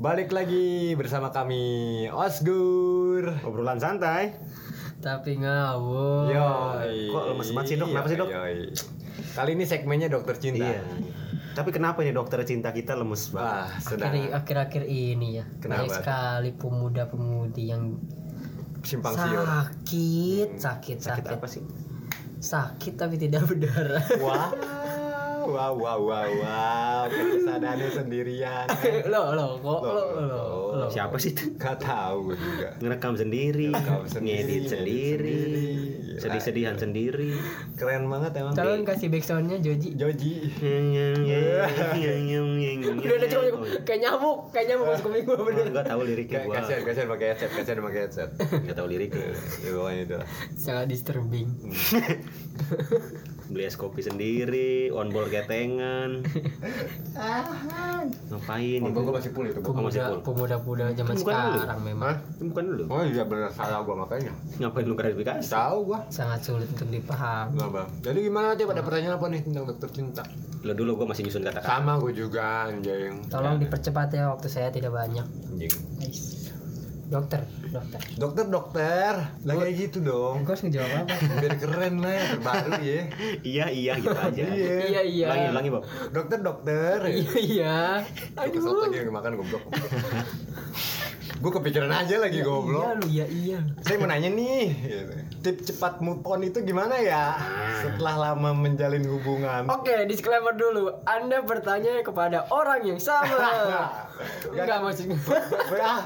Balik lagi bersama kami Osgur. Obrolan santai. Tapi ngawur. Yoi. Kok lemes banget sih, Dok? Kenapa sih, Dok? Yoi. Kali ini segmennya dokter cinta. Iya. Tapi kenapa nih dokter cinta kita lemes banget? Wah, sedang Akhir- Akhir-akhir ini ya Kenapa? banyak sekali pemuda-pemudi yang simpang siur. sakit, sakit, Sakit sakit, apa sih? sakit tapi tidak berdarah. Wow. Wow, wow, wow, wow. Kesadarannya sendirian. lo, lo, kok lo, lo, lo. Siapa sih itu? Gak tahu juga. Ngerekam sendiri, Ngerekam sendiri, ngedit ngedit sendiri, sendiri. Sedih-sedihan sendiri. Keren banget emang. Tolong kasih backsoundnya Joji. Joji. Udah udah cukup. Kayak nyamuk, kayak nyamuk masuk kuping gue bener. Enggak tahu liriknya gua. Kasihan, kasihan pakai headset, kasihan pakai headset. Enggak tahu liriknya. Ya pokoknya itu. Sangat disturbing. Beli es kopi sendiri, on board ketengan. Ngapain Mobil itu? gue masih full itu. Pemuda, pemuda-pemuda zaman Bukan dulu. sekarang memang Itu bukan dulu. Oh iya benar salah gua makanya. Ngapain lu klarifikasi? Tahu gua. Sangat sulit untuk dipahami. Enggak, Bang. Jadi gimana nanti pada pertanyaan apa nih tentang dokter cinta? Lo dulu gua masih nyusun kata-kata. Sama gua juga anjing. Tolong dipercepat ya waktu saya tidak banyak. anjing. Guys. Dokter, dokter. Dokter dokter, lah kayak gitu dong. Gue harus ngejawab apa? Biar keren lah ya, terbaru ya. Iya, iya gitu aja. Iya. iya iya. Ulangi, ulangi, Bob. Dokter dokter. Iya iya. Aduh. Kesel lagi yang makan goblok. gua kepikiran aja lagi Iya goblok. lu, iya iya. Saya mau nanya nih, gitu. tip cepat move on itu gimana ya? Setelah lama menjalin hubungan. Oke, disclaimer dulu. Anda bertanya kepada orang yang sama. Enggak maksudnya. Berah-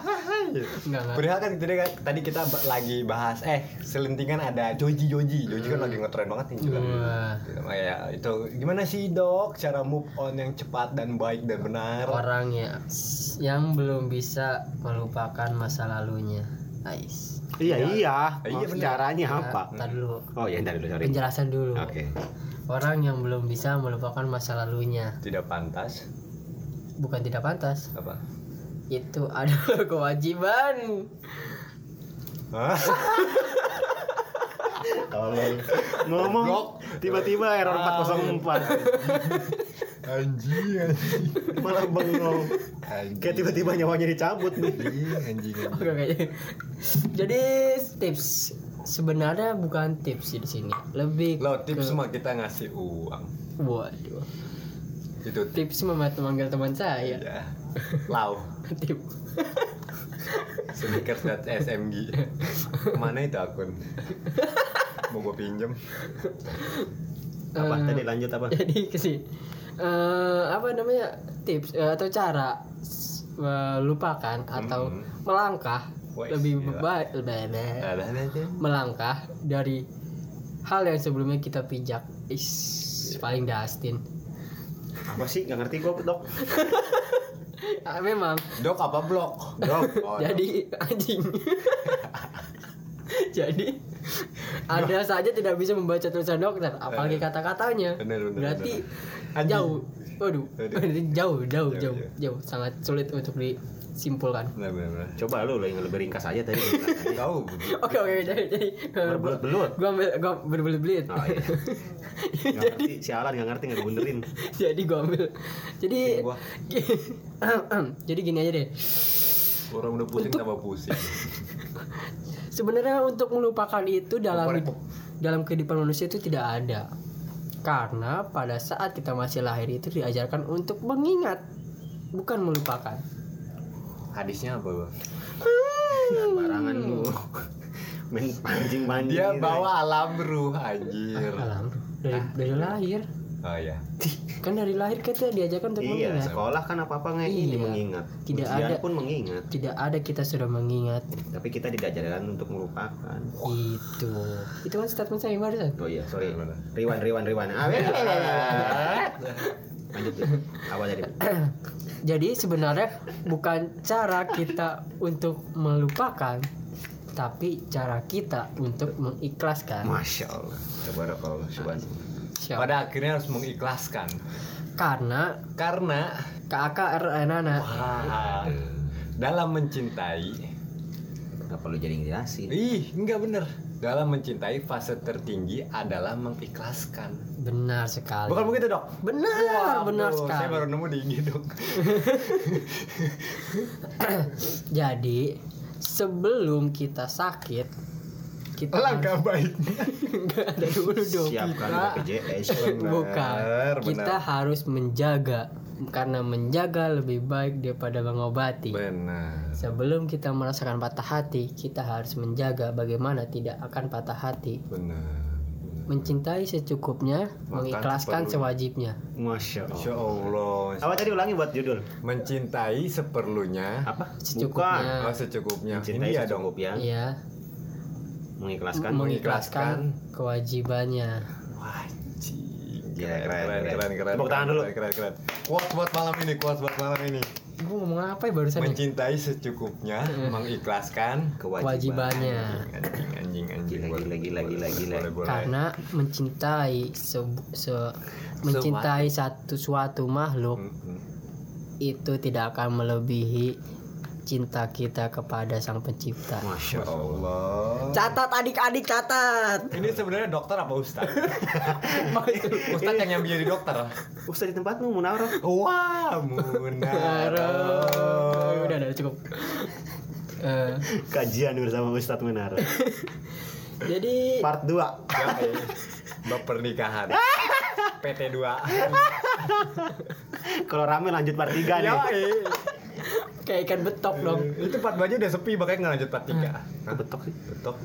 Enggak enggak. Berhak kan tadi, tadi kita lagi bahas eh selentingan ada Joji Joji. Joji kan lagi ngetren banget nih juga. Gitu, ya itu gimana sih dok cara move on yang cepat dan baik dan benar? Orang ya yang belum bisa melupakan masa lalunya. Ais. Iya, iya. Iya. Caranya apa? Ntar dulu. Oh, ya dari dulu, sorry. Penjelasan dulu. Oke. Orang yang belum bisa melupakan masa lalunya Tidak pantas bukan tidak pantas. apa? Itu adalah kewajiban. Hah? Tolong. Ngomong tiba-tiba error 404. Anjing anjing. Malah bengong. Kayak tiba-tiba nyawanya dicabut nih. Anjing anjing. anjing. Oke, oke. Jadi tips sebenarnya bukan tips sih di sini. Lebih Lo tips ke- semua kita ngasih uang. Waduh. Itu Tips memat memanggil teman saya. ya. Lau. Tip. Sneakers.smg Ke mana itu akun? Mau gue pinjem Apa Eh, tadi lanjut apa? Jadi ke sini. Eh, apa namanya? Tips eh, atau cara melupakan atau Hmm. melangkah Wah, lebih baik melangkah dari hal yang sebelumnya kita pijak. Is paling Dustin. Apa sih? Gak ngerti gua, Dok. Ah, memang Dok apa blok? Dok. Oh, jadi anjing jadi ada saja tidak bisa membaca tulisan dokter apalagi kata-katanya. Bener, bener, berarti bener. Jauh. Waduh. Jauh jauh Jauh, jauh jauh. sangat sulit untuk disimpulkan. Coba lu lo yang lebih ringkas aja tadi. Kau oke oke jadi jadi Berbelut-belut. gua ambil gua berbelit-belit. Oh iya. Gak ngerti, sialan gak ngerti gak dibenerin. jadi gua ambil. Jadi jadi gini aja deh. Orang udah pusing tambah pusing. Sebenarnya untuk melupakan itu dalam dalam kehidupan manusia itu tidak ada. Karena pada saat kita masih lahir itu diajarkan untuk mengingat, bukan melupakan. Hadisnya apa bang? Barangan lu. Main pancing-pancing. Dia gitu. bawa alam ruh anjir. Alam dari dari lahir. Oh iya. Kan dari lahir kita diajarkan untuk Iya, mengingat. sekolah kan apa-apa nggak ini Iya. mengingat. Tidak Ujian ada. pun mengingat. Tidak ada kita sudah mengingat Tapi kita tidak ajarkan untuk melupakan. itu. Itu kan statement saya barusan. Oh iya, sorry. Riwan, Riwan, Riwan. Ah. Lanjut. Apa tadi? Jadi sebenarnya bukan cara kita untuk melupakan, tapi cara kita untuk mengikhlaskan. Masya Allah. Tabarakallah. Subhanallah. Siap. Pada akhirnya harus mengikhlaskan. Karena Karena KAKR Nana wah, dalam mencintai, Gak perlu jadi ngejelasin. ih enggak bener. Dalam mencintai fase tertinggi adalah mengikhlaskan. Benar sekali. Bukan begitu dok? Benar, benar Waduh, Saya sekali. baru nemu di IG dok. Jadi sebelum kita sakit kita Langkah baiknya. Enggak ada dulu dong. Siapkan kita BPJS. bukan. Benar, Kita benar. harus menjaga karena menjaga lebih baik daripada mengobati. Benar. Sebelum kita merasakan patah hati, kita harus menjaga bagaimana tidak akan patah hati. Benar. Mencintai secukupnya, Makan mengikhlaskan seperlunya. sewajibnya. Masya Allah. Allah. Apa tadi ulangi buat judul? Mencintai seperlunya. Apa? Secukupnya. Oh secukupnya. Mencintai Ini ya dong. secukupnya. Iya, Mengikhlaskan. mengikhlaskan kewajibannya. Wajib. Gila, Keren, keren, keren, keren. keren, keren. Tepuk tangan dulu. Keren, keren, keren. Quotes buat malam ini, quotes buat malam ini. Gue ngomong apa ya barusan? ya? Mencintai secukupnya, mengikhlaskan Kewajibannya. Anjing, anjing, anjing. Gila, Boleh, gila, gila. Karena mencintai se- se- mencintai satu suatu makhluk Hmm, hmm. itu tidak akan melebihi cinta kita kepada sang pencipta. Masya Ya Allah. Catat adik-adik catat. Ini sebenarnya dokter apa ustad? ustad yang nyambi jadi dokter. Ustaz di tempatmu Munawar. Wah, Munaro. Udah, udah cukup. Eh, Kajian bersama Ustaz Munawar. jadi Part 2. Yoi. Bab pernikahan. PT 2. Kalau rame lanjut part 3 nih. Kayak ikan betok dong. Itu part baju udah sepi makanya nggak lanjut part 3. Kok betok sih? Betok.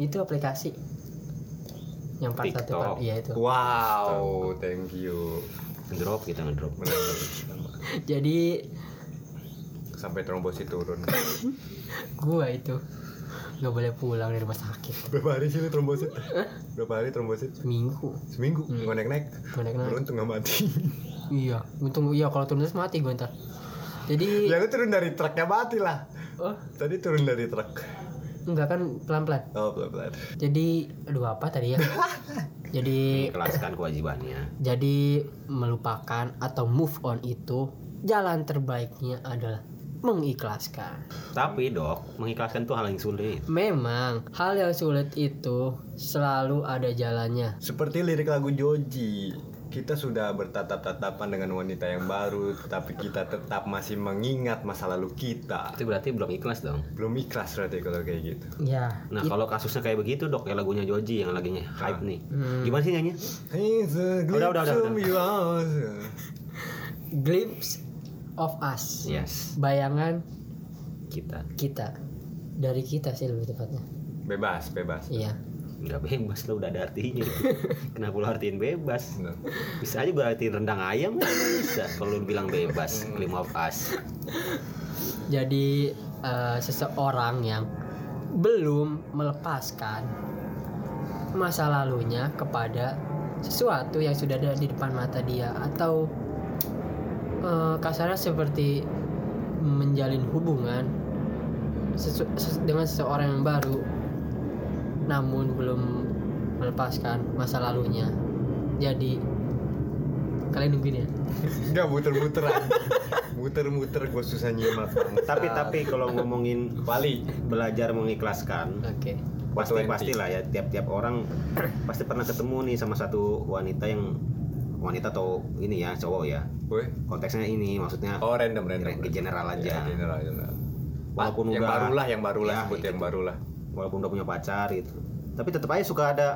Itu aplikasi. Yang part satu part iya itu. Wow, thank you. Ngedrop kita ngedrop. Jadi Sampai trombosit turun. gua itu nggak boleh pulang dari rumah sakit Berapa hari sih lu trombosit? Berapa hari trombosit? seminggu Seminggu. Nggak naik-naik. Naik-naik. Beruntung nggak mati. iya untung iya kalau turun terus mati gue ntar jadi ya lu turun dari truknya mati lah. oh Tadi turun dari truk. enggak kan pelan pelan Oh, pelan-pelan. jadi aduh apa tadi ya jadi Mengikhlaskan kewajibannya. jadi melupakan atau move on itu jalan terbaiknya adalah mengikhlaskan Tapi dok, mengikhlaskan itu hal yang sulit. memang hal yang sulit itu selalu ada jalannya Seperti lirik lagu Joji, kita sudah bertatap-tatapan dengan wanita yang baru, tapi kita tetap masih mengingat masa lalu kita. Itu berarti belum ikhlas dong. Belum ikhlas berarti kalau kayak gitu. ya Nah kalau kasusnya kayak begitu dok, kayak lagunya Joji yang laginya hype nih. Gimana sih nyanyi? It's a Udah, udah, udah, glimpse udah. glimpse of us Yes, bayangan kita kita dari kita sih lebih tepatnya Bebas, bebas. iya nggak bebas lo udah ada artinya. Kenapa lo artiin bebas? Bisa aja gue artiin rendang ayam kan bisa. Kalau lu bilang bebas, claim of us. jadi eh, seseorang yang belum melepaskan masa lalunya kepada sesuatu yang sudah ada di depan mata dia atau eh, kasarnya seperti menjalin hubungan sesu- ses- dengan seseorang yang baru namun belum melepaskan masa lalunya jadi kalian nungguin ya Enggak muter-muteran. Muter-muter gue susah nyimak. Tapi tapi kalau ngomongin Bali. belajar mengikhlaskan, oke pasti 420. pastilah ya tiap-tiap orang pasti pernah ketemu nih sama satu wanita yang wanita atau ini ya cowok ya Woi. konteksnya ini maksudnya Oh random random. Ke general aja. Ya, general, general. Walaupun yang udah- barulah, yang barulah Ya, sebut yang gitu. barulah. Walaupun udah punya pacar gitu tapi tetap aja suka ada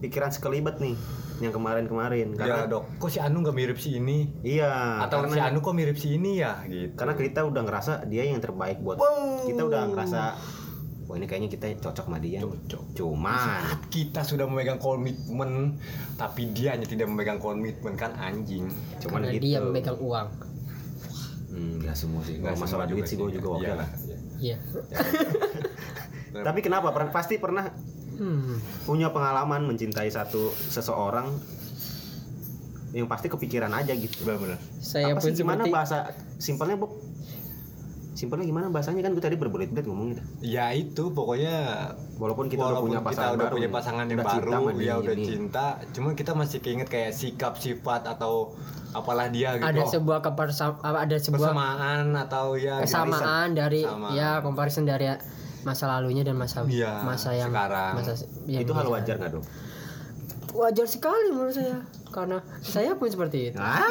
pikiran sekelibat nih yang kemarin-kemarin Ya karena dok, kok si Anu nggak mirip si ini? iya Atau si karena Anu kok mirip si ini ya? Gitu. karena kita udah ngerasa dia yang terbaik buat Wow. kita udah ngerasa wah ini kayaknya kita cocok sama dia Cocok. cuman kita sudah memegang komitmen, tapi dia hanya tidak memegang komitmen kan anjing. cuman karena gitu dia memegang uang hmm, nggak semua sih kalau masalah semua duit sih gue juga oke Iyalah, lah iya. Tapi kenapa Pernah- pasti pernah hmm. punya pengalaman mencintai satu seseorang yang pasti kepikiran aja gitu Benar-benar. saya apa pun sih gimana seperti bahasa simpelnya Bob simpelnya gimana bahasanya kan gue tadi berbelit-belit ngomongnya Ya itu pokoknya walaupun kita udah walaupun punya kita pasangan udah baru punya pasangan yang udah cinta baru, dia ya udah ini. cinta, cuman kita masih keinget kayak sikap sifat atau apalah dia gitu. ada sebuah kepersam ada sebuah persamaan atau ya kesamaan dari Sama. ya comparison dari masa lalunya dan masa Iya, masa yang sekarang. masa yang itu hal wajar nggak dong wajar sekali menurut saya karena saya pun seperti itu Ah,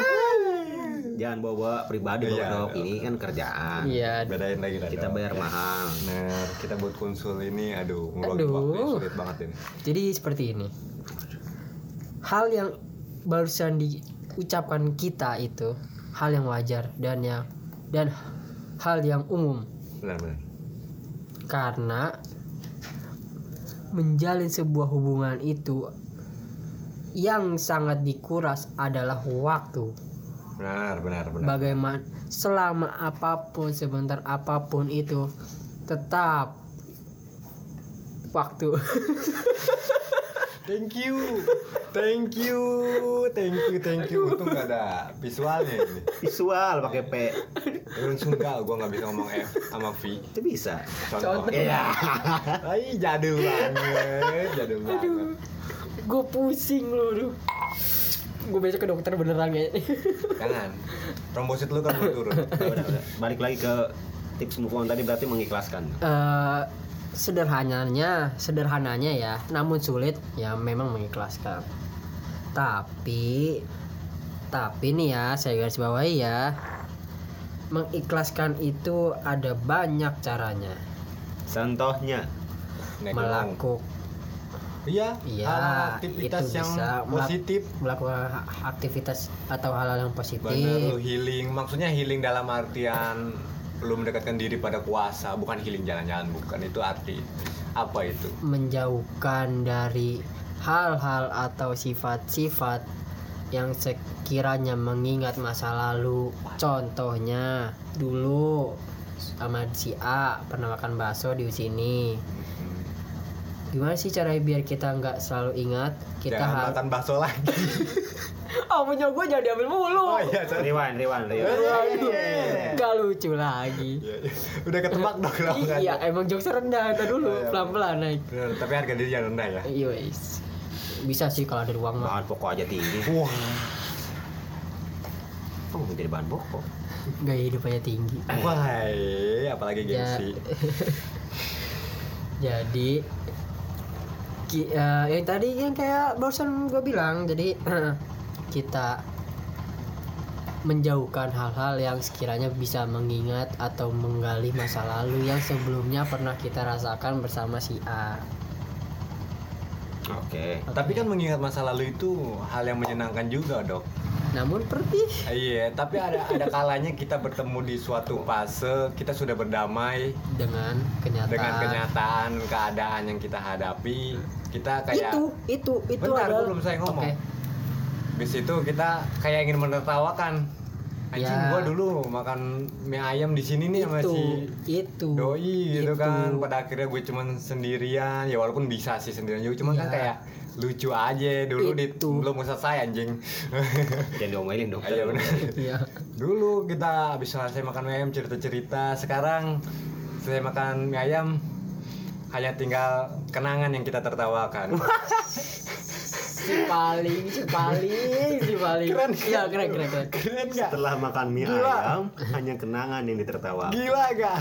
jangan bawa pribadi dok. iya. Ini kan kerjaan. iya bedain lagi lah Kita dong. bayar mahal. Bener, kita buat konsul ini aduh ngeluangin Aduh. waktu sulit banget ini jadi seperti ini hal yang barusan diucapkan kita itu hal yang wajar dan yang dan hal yang umum benar-benar karena menjalin sebuah hubungan itu yang sangat dikuras adalah waktu. benar benar benar Bagaimana selama apa pun sebentar apa pun itu tetap waktu. thank you thank you thank you thank you untung gak ada visualnya ini Visual pakai P. langsung enggak gue nggak bisa ngomong F sama V Itu bisa. contoh Contoh. iya Ay, jadul banget jadul banget Gue pusing loh, aduh. Gue besok ke dokter beneran ya. jangan trombosit lu kan mau turun Udah, udah. Balik lagi ke tips move on tadi berarti mengikhlaskan. Eh, sederhananya, sederhananya ya, namun sulit ya memang mengikhlaskan. Tapi tapi nih ya, saya garis bawahi ya. Mengikhlaskan itu ada banyak caranya. Contohnya. Melakukan iya Iya, hal aktivitas itu yang bisa. Positif melakukan aktivitas atau hal-hal yang positif. Bener, lu healing. Maksudnya healing dalam artian lu mendekatkan diri pada kuasa, bukan healing jalan-jalan, bukan itu arti apa itu? menjauhkan dari hal-hal atau sifat-sifat yang sekiranya mengingat masa lalu. Contohnya dulu sama si A pernah makan bakso di sini. Gimana sih cara biar kita nggak selalu ingat? Kita Jangan makan bakso lagi. Oh, punya gue jangan diambil mulu. Oh iya, sorry. rewind, rewind, rewind. Waduh, Iya. nggak lucu lagi. Iya, iya. Udah ketebak dong. Iya, emang jokesnya rendah itu dulu, Oh, iya. pelan-pelan naik. Bener, tapi harga diri jangan rendah ya. Iya. Bisa sih kalau ada uang mah. Bahan pokok aja tinggi. Wah. Oh, jadi bahan pokok. Gaya hidupannya tinggi. Wah, apalagi Ya. gengsi. jadi ki- eh, yang tadi yang kayak barusan gue bilang jadi kita menjauhkan hal-hal yang sekiranya bisa mengingat atau menggali masa lalu yang sebelumnya pernah kita rasakan bersama si A. Oke. Tapi kan mengingat masa lalu itu hal yang menyenangkan juga, Dok. Namun perih Iya, tapi ada ada kalanya kita bertemu di suatu fase kita sudah berdamai dengan kenyataan. dengan kenyataan keadaan yang kita hadapi. Kita kayak itu itu itu Bentar, adalah belum selesai ngomong. Oke. di situ kita kayak ingin menertawakan. Anjing Ya. gua dulu makan mie ayam di sini nih sama itu si itu doi gitu itu. kan. Pada akhirnya gue cuman sendirian. Ya walaupun bisa sih sendirian juga, cuman kan Ya. kayak lucu aja dulu di Itu. belum selesai anjing. Jangan diomelin dong. Iya benar. Iya. Dulu kita habis selesai makan mie ayam cerita-cerita. Sekarang selesai makan mie ayam hanya tinggal kenangan yang kita tertawakan. si paling si paling si paling Keren, iya keren keren keren Keren gak? Setelah makan mie Gila. ayam, hanya kenangan yang ditertawakan. Gila gak?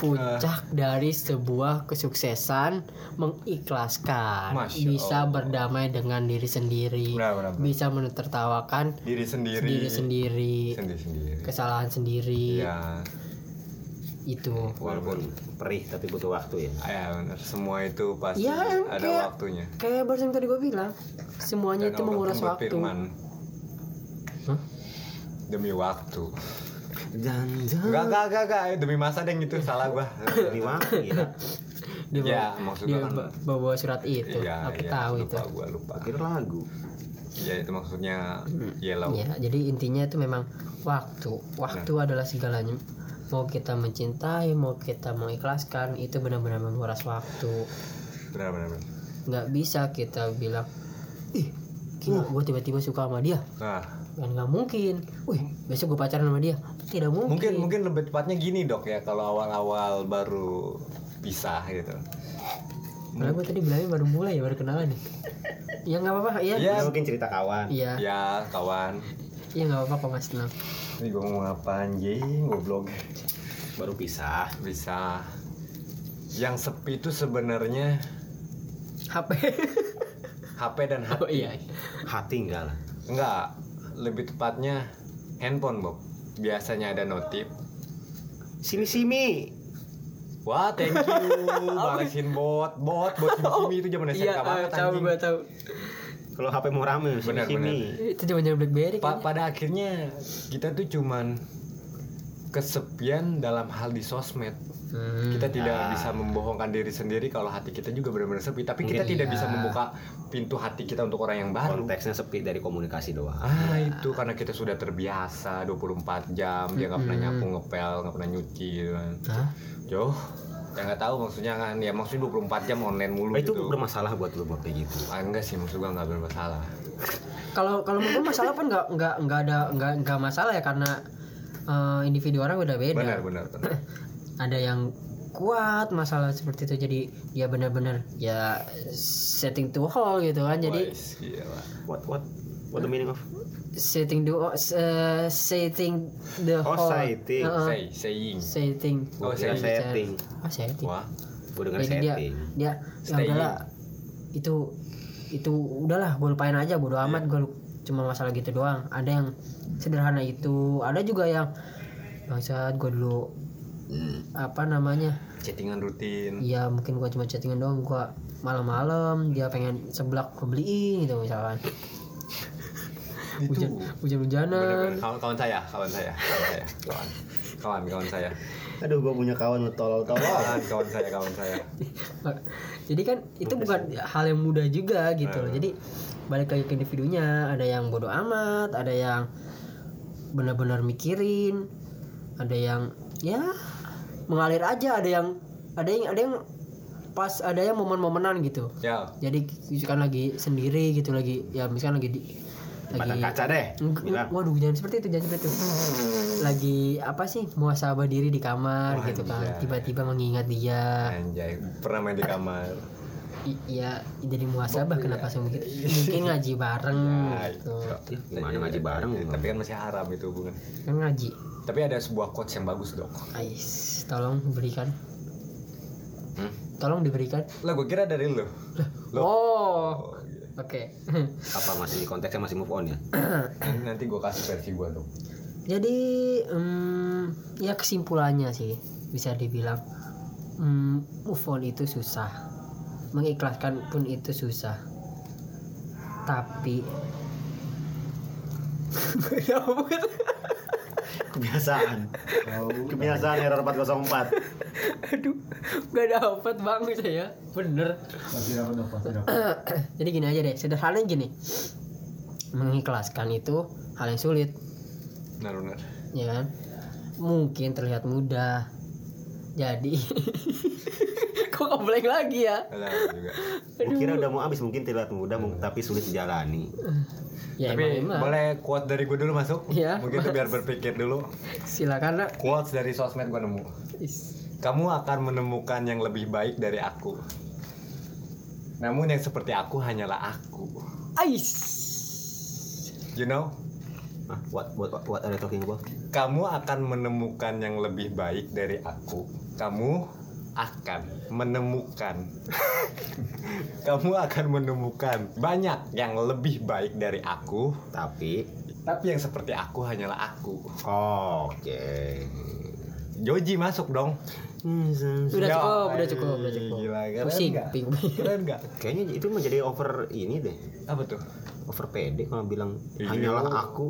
Puncak dari sebuah kesuksesan mengikhlaskan Masya bisa Allah. berdamai dengan diri sendiri Benar, benar, benar. bisa menertawakan Diri sendiri. diri sendiri Sendiri-sendiri. kesalahan sendiri Iya. itu Walaupun perih tapi butuh waktu ya. Ya benar. Semua itu pasti Ya, ada kayak- waktunya. kayak barusan tadi gue bilang semuanya Dan itu menguras waktu? Demi waktu. Jangan Enggak, enggak, enggak, enggak. Demi masa deng itu salah gua. Demi waktu ya. dia Ya, bawa, maksudnya dia kan- ba- bawa surat itu Iya, aku iya, tahu lupa itu gua lupa. Kira lagu. Ya itu maksudnya yellow. Ya, jadi intinya itu memang waktu. Waktu adalah segalanya. Mau kita mencintai, mau kita mengikhlaskan, itu benar-benar menguras waktu. Benar, benar, benar. Nggak bisa kita bilang, ih, gila, gue tiba-tiba suka sama dia. Nah, Kan nggak mungkin. Wih, besok gue pacaran sama dia. Tidak mungkin. mungkin mungkin lebih tepatnya gini dok ya kalau awal-awal baru pisah gitu. Malah gue tadi bilangnya baru mulai ya, baru kenalan nih. ya nggak apa-apa, ya. Iya. Ya, mungkin cerita kawan. Iya, Ya kawan, iya nggak apa-apa kok masih tenang. ini gue ngomong apa anjing, goblok. Baru pisah. Bisa. Yang sepi itu sebenarnya HP. HP dan hati. Oh iya. Hati enggak lah. Enggak, lebih tepatnya handphone, Bob. Biasanya ada notif. Simi simi. Wah, thank you. Balesin bot, bot, bot simi itu zaman SMK Iya, banget tahu anjing. gua tahu. Kalau HP mau rame simi Benar, simi. Itu zaman zaman BlackBerry Pa- kayaknya. pada akhirnya kita tuh cuman kesepian dalam hal di sosmed. Hmm. Kita tidak Ah. bisa membohongkan diri sendiri kalau hati kita juga benar-benar sepi, tapi kita Mungkin tidak iya. bisa membuka pintu hati kita untuk orang yang baru. Konteksnya sepi dari komunikasi doang. Ah itu karena kita sudah terbiasa 24 jam dia nggak pernah nyapu ngepel nggak pernah nyuci gitu kan. Ya nggak tahu maksudnya kan ya maksudnya 24 jam online mulu itu gitu. bermasalah buat lu buat kayak gitu. Ah, enggak sih maksud gua nggak bermasalah. Kalau kalau menurut masalah pun nggak nggak nggak ada nggak nggak masalah ya karena eh, individu orang udah beda. Benar benar benar. Ada yang kuat masalah seperti itu jadi ya benar-benar ya setting to hole gitu kan jadi Wais, gila. What what what the meaning of? setting the uh, setting the Oh, setting. Heeh. Say, saying. setting Oh, Gua kira setting. setting. ah setting Wah, Gue dengar jadi dia setting. dia ya udahlah itu itu udahlah gue lupain aja bodo Iya. amat gue cuma masalah gitu doang. Ada yang sederhana itu ada juga yang bangsat gue dulu apa namanya? Chattingan rutin. ya mungkin gua cuma chattingan doang gua malam-malam dia pengen seblak gua beliin gitu misalkan. Hujan hujan hujanan. Kawan, kawan saya, kawan saya, kawan saya, kawan, kawan, kawan saya, Aduh, gue punya kawan lu tolol-tolol. kawan, kawan saya, kawan saya. jadi kan itu bukan hal yang mudah juga gitu loh Hmm. jadi balik lagi ke individunya ada yang bodoh amat ada yang benar-benar mikirin ada yang ya mengalir aja ada yang ada yang ada yang pas ada yang momen-momenan gitu Ya, jadi kan lagi sendiri gitu lagi ya misalkan lagi di Batang kaca deh. Bilang. waduh jangan seperti itu jangan seperti itu lagi apa sih muasabah diri di kamar Wah, gitu kan anjay. tiba-tiba mengingat dia anjay, pernah main di kamar. I- iya jadi muasabah kenapa sih mungkin mungkin ngaji bareng Ya, gitu gimana ngaji bareng? Tapi kan masih haram itu hubungan. kan ngaji Tapi ada sebuah quotes yang bagus dok. Ais tolong berikan Hmm? tolong diberikan Lah gue kira dari lu. Loh. oh Oh, oke iya. Apa masih konteksnya masih move on ya? Nanti- gue kasih versi gue dok. jadi em, ya kesimpulannya sih bisa dibilang em, move on itu susah mengikhlaskan pun itu susah tapi Kebiasaan. Kebiasaan error 404. aduh gak dapet bang saya bener. Jadi gini aja deh sederhananya gini. Mengikhlaskan itu hal yang sulit. Benar-benar. ya kan? Mungkin terlihat mudah jadi kok kebleng lagi ya Ada juga. Kira udah mau habis mungkin terlihat mudah mung- tapi sulit dijalani. ya Tapi emang, emang. boleh quote dari gue dulu masuk? Iya. Mungkin tuh biar berpikir dulu. silakan nak Quotes dari sosmed gue nemu. Is. Kamu akan menemukan yang lebih baik dari aku. Namun yang seperti aku hanyalah aku. Ais. You know? Hah, what what what are you talking about? Kamu akan menemukan yang lebih baik dari aku. Kamu akan menemukan. Kamu akan menemukan banyak yang lebih baik dari aku, Tapi tapi yang seperti aku hanyalah aku. oke. Joji masuk dong. Udah Ya, cukup, udah cukup, udah eh, cukup. Gila, keren Pusing, ping. Keren nggak? Kayaknya itu menjadi over ini deh. Apa tuh? Over pede kalau bilang Iya. hanyalah aku.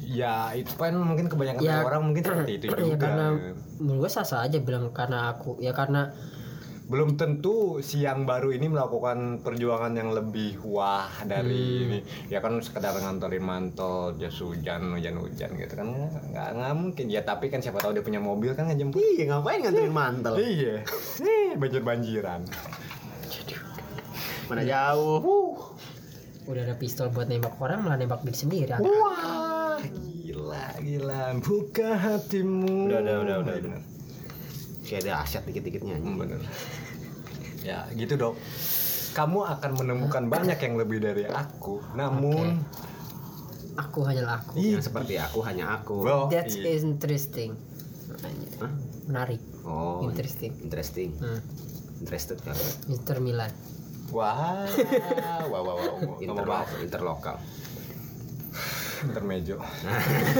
Ya itu kan mungkin kebanyakan Ya. orang mungkin seperti itu juga. ya karena menurut gue sah sah aja bilang karena aku ya karena belum tentu si yang baru ini melakukan perjuangan yang lebih wah dari Hmm. ini ya kan sekedar nganterin mantel jas hujan hujan hujan gitu kan nggak nggak mungkin ya tapi kan siapa tahu dia punya mobil kan ngejemput Iya, ngapain nganterin mantel? iya banjir banjiran Mana jauh. Udah ada pistol buat nembak orang malah nembak diri sendiri wah gila gila buka hatimu Udah, udah, udah, udah. Iya, bener. Kayak ada asyat dikit-dikitnya. Hmm, bener ya gitu dok kamu akan menemukan banyak yang lebih dari aku namun aku hanyalah aku Yang seperti aku hanya aku. Bro, that's iya. interesting Hah? menarik Oh, Interesting. Interesting. hmm. Interested kan? Inter Milan Wah, wah, wah, wah. Mau Interlokal. intermejo.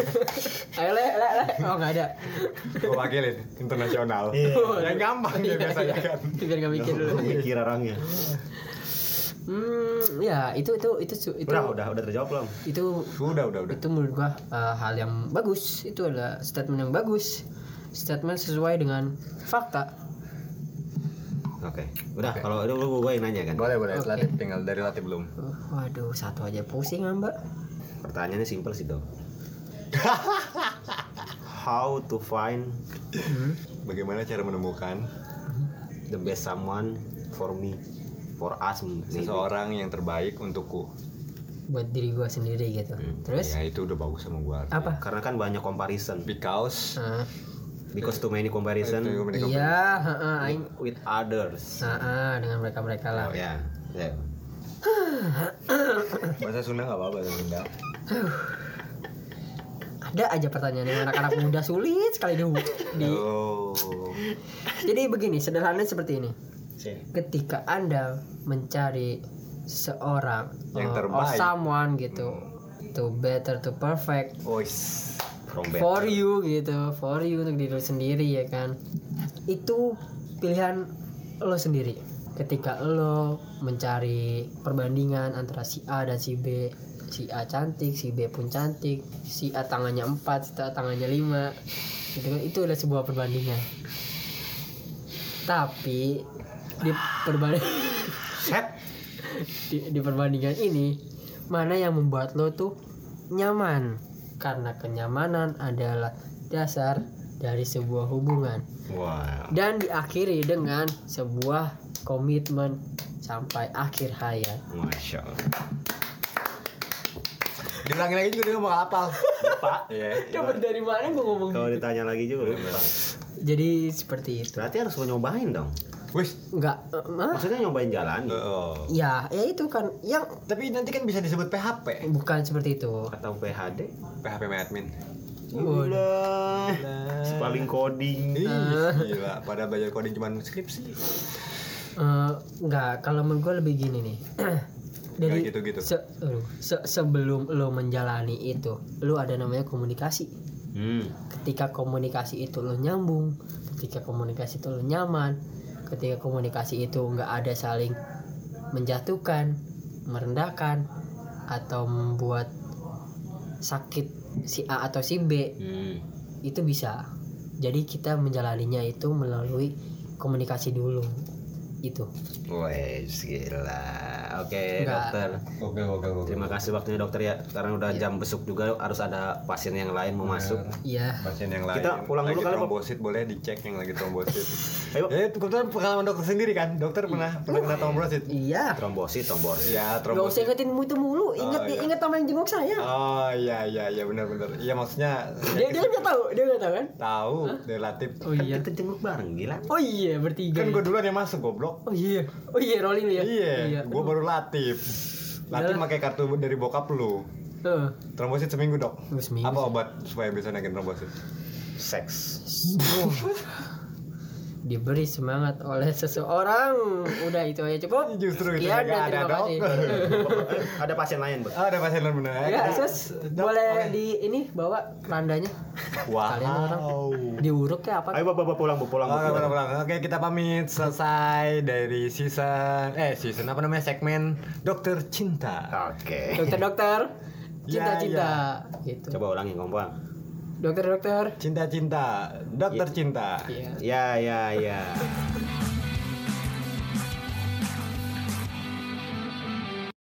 Ayo le, le, le. Oh nggak ada. Gue wakilin internasional. Yang gampang ya biasanya kan. Biar nggak mikir dulu. Mikir orangnya. Hmm, ya itu itu itu itu Udah, udah, udah terjawab belum? itu Udah, udah, udah. itu menurut gua uh, hal yang bagus. Itu adalah statement yang bagus. Statement sesuai dengan fakta. Oke. Udah, kalau itu gue gue yang nanya kan. Boleh, boleh. Oke. Latif tinggal dari Latif belum. Uh, waduh, satu aja pusing ah, mbak. Pertanyaannya simpel sih dong. How to find Hmm. Bagaimana cara menemukan the best someone for me, for us maybe. seseorang yang terbaik untukku? Buat diri gua sendiri gitu. Terus Ya itu udah bagus sama gua. apa? Karena kan banyak comparison. Because Ah, Because too many comparison iya, heeh, aing with others. Ah, dengan mereka-mereka lah. Ya, ya. bahasa Sunda nggak apa-apa bahasa Sunda. Ada aja pertanyaan yang anak-anak muda sulit sekali di, di Oh. Jadi begini, sederhananya seperti ini. Ketika Anda mencari seorang Yang uh, terbaik. or someone gitu, to better to perfect Ois. For you gitu, for you untuk diri sendiri ya kan. Itu pilihan lo sendiri. Ketika lo mencari perbandingan antara si A dan si B, si A cantik, si B pun cantik, si A tangannya 4, si A tangannya 5. Gitu kan, itu adalah sebuah perbandingan. Tapi di perbanding Set. di, di perbandingan ini mana yang membuat lo tuh nyaman karena kenyamanan adalah dasar dari sebuah hubungan Wow. dan diakhiri dengan sebuah komitmen sampai akhir hayat Masya Allah. Dilangin lagi juga dia ngomong hafal. Pak. Iya. Coba dari mana gue ngomong Kalau ditanya lagi juga lupa. jadi seperti itu Berarti harus nyobain dong. Wis. enggak eh, mah? Maksudnya nyobain jalan Oh. ya ya itu kan yang Tapi nanti kan bisa disebut PHP. bukan seperti itu atau PHD. PHP admin. Udah. Paling coding. Ih, gila. Pada belajar coding cuman skripsi. Eh, enggak kalau menurut gue lebih gini nih dari Kayak gitu-gitu. se- se- sebelum lo menjalani itu lo ada namanya komunikasi Hmm. ketika komunikasi itu lo nyambung ketika komunikasi itu lo nyaman ketika komunikasi itu nggak ada saling menjatuhkan merendahkan atau membuat sakit si A atau si B Hmm. itu bisa jadi kita menjalaninya itu melalui komunikasi dulu itu Wes gila. Oke, Enggak. dokter. Oke, oke, oke. Terima kasih waktunya dokter ya. Sekarang udah jam besuk juga harus ada pasien yang lain mau masuk. iya Pasien yang lain. Kita pulang lagi dulu kali, Pak. trombosit boleh dicek yang lagi trombosit. Ayo. Ya, kebetulan pengalaman dokter sendiri kan. Dokter pernah pernah kena trombosit. iya Trombosit, trombosit. Ya, nggak usah trombosit. ingetin itu mulu inget Oh, iya. inget sama yang jenguk saya Oh iya iya iya benar benar. Iya maksudnya dia dia nggak tahu dia nggak tahu kan tahu relatif. oh Kan iya kita jenguk bareng gila. oh iya bertiga Kan ya. gue duluan yang masuk goblok. oh iya oh iya rolling ya Iya, gue baru Latif. Latif pakai kartu dari bokap lu. Heeh. Trombosit seminggu dok. Seminggu Apa obat supaya bisa naikin trombosit? Seks. Diberi semangat oleh seseorang udah itu aja cukup Justru itu Sekian dan ada, terima Dok. kasih ada pasien lain, Bu. Oh, ada pasien lain bener ya sus boleh di ini bawa randanya kalian orang Wow. diuruk ya apa Ayo Bapak, Bapak pulang, Bu, pulang, Bu, Oke, pulang. pulang, pulang. Oke, kita pamit selesai dari season eh season apa namanya segmen Dokter Cinta. Oke. dokter-dokter Ya, cinta-cinta gitu Coba ulangi ngomong. Dokter-dokter Cinta-cinta, Dokter Cinta. Iya. Ya, ya, ya.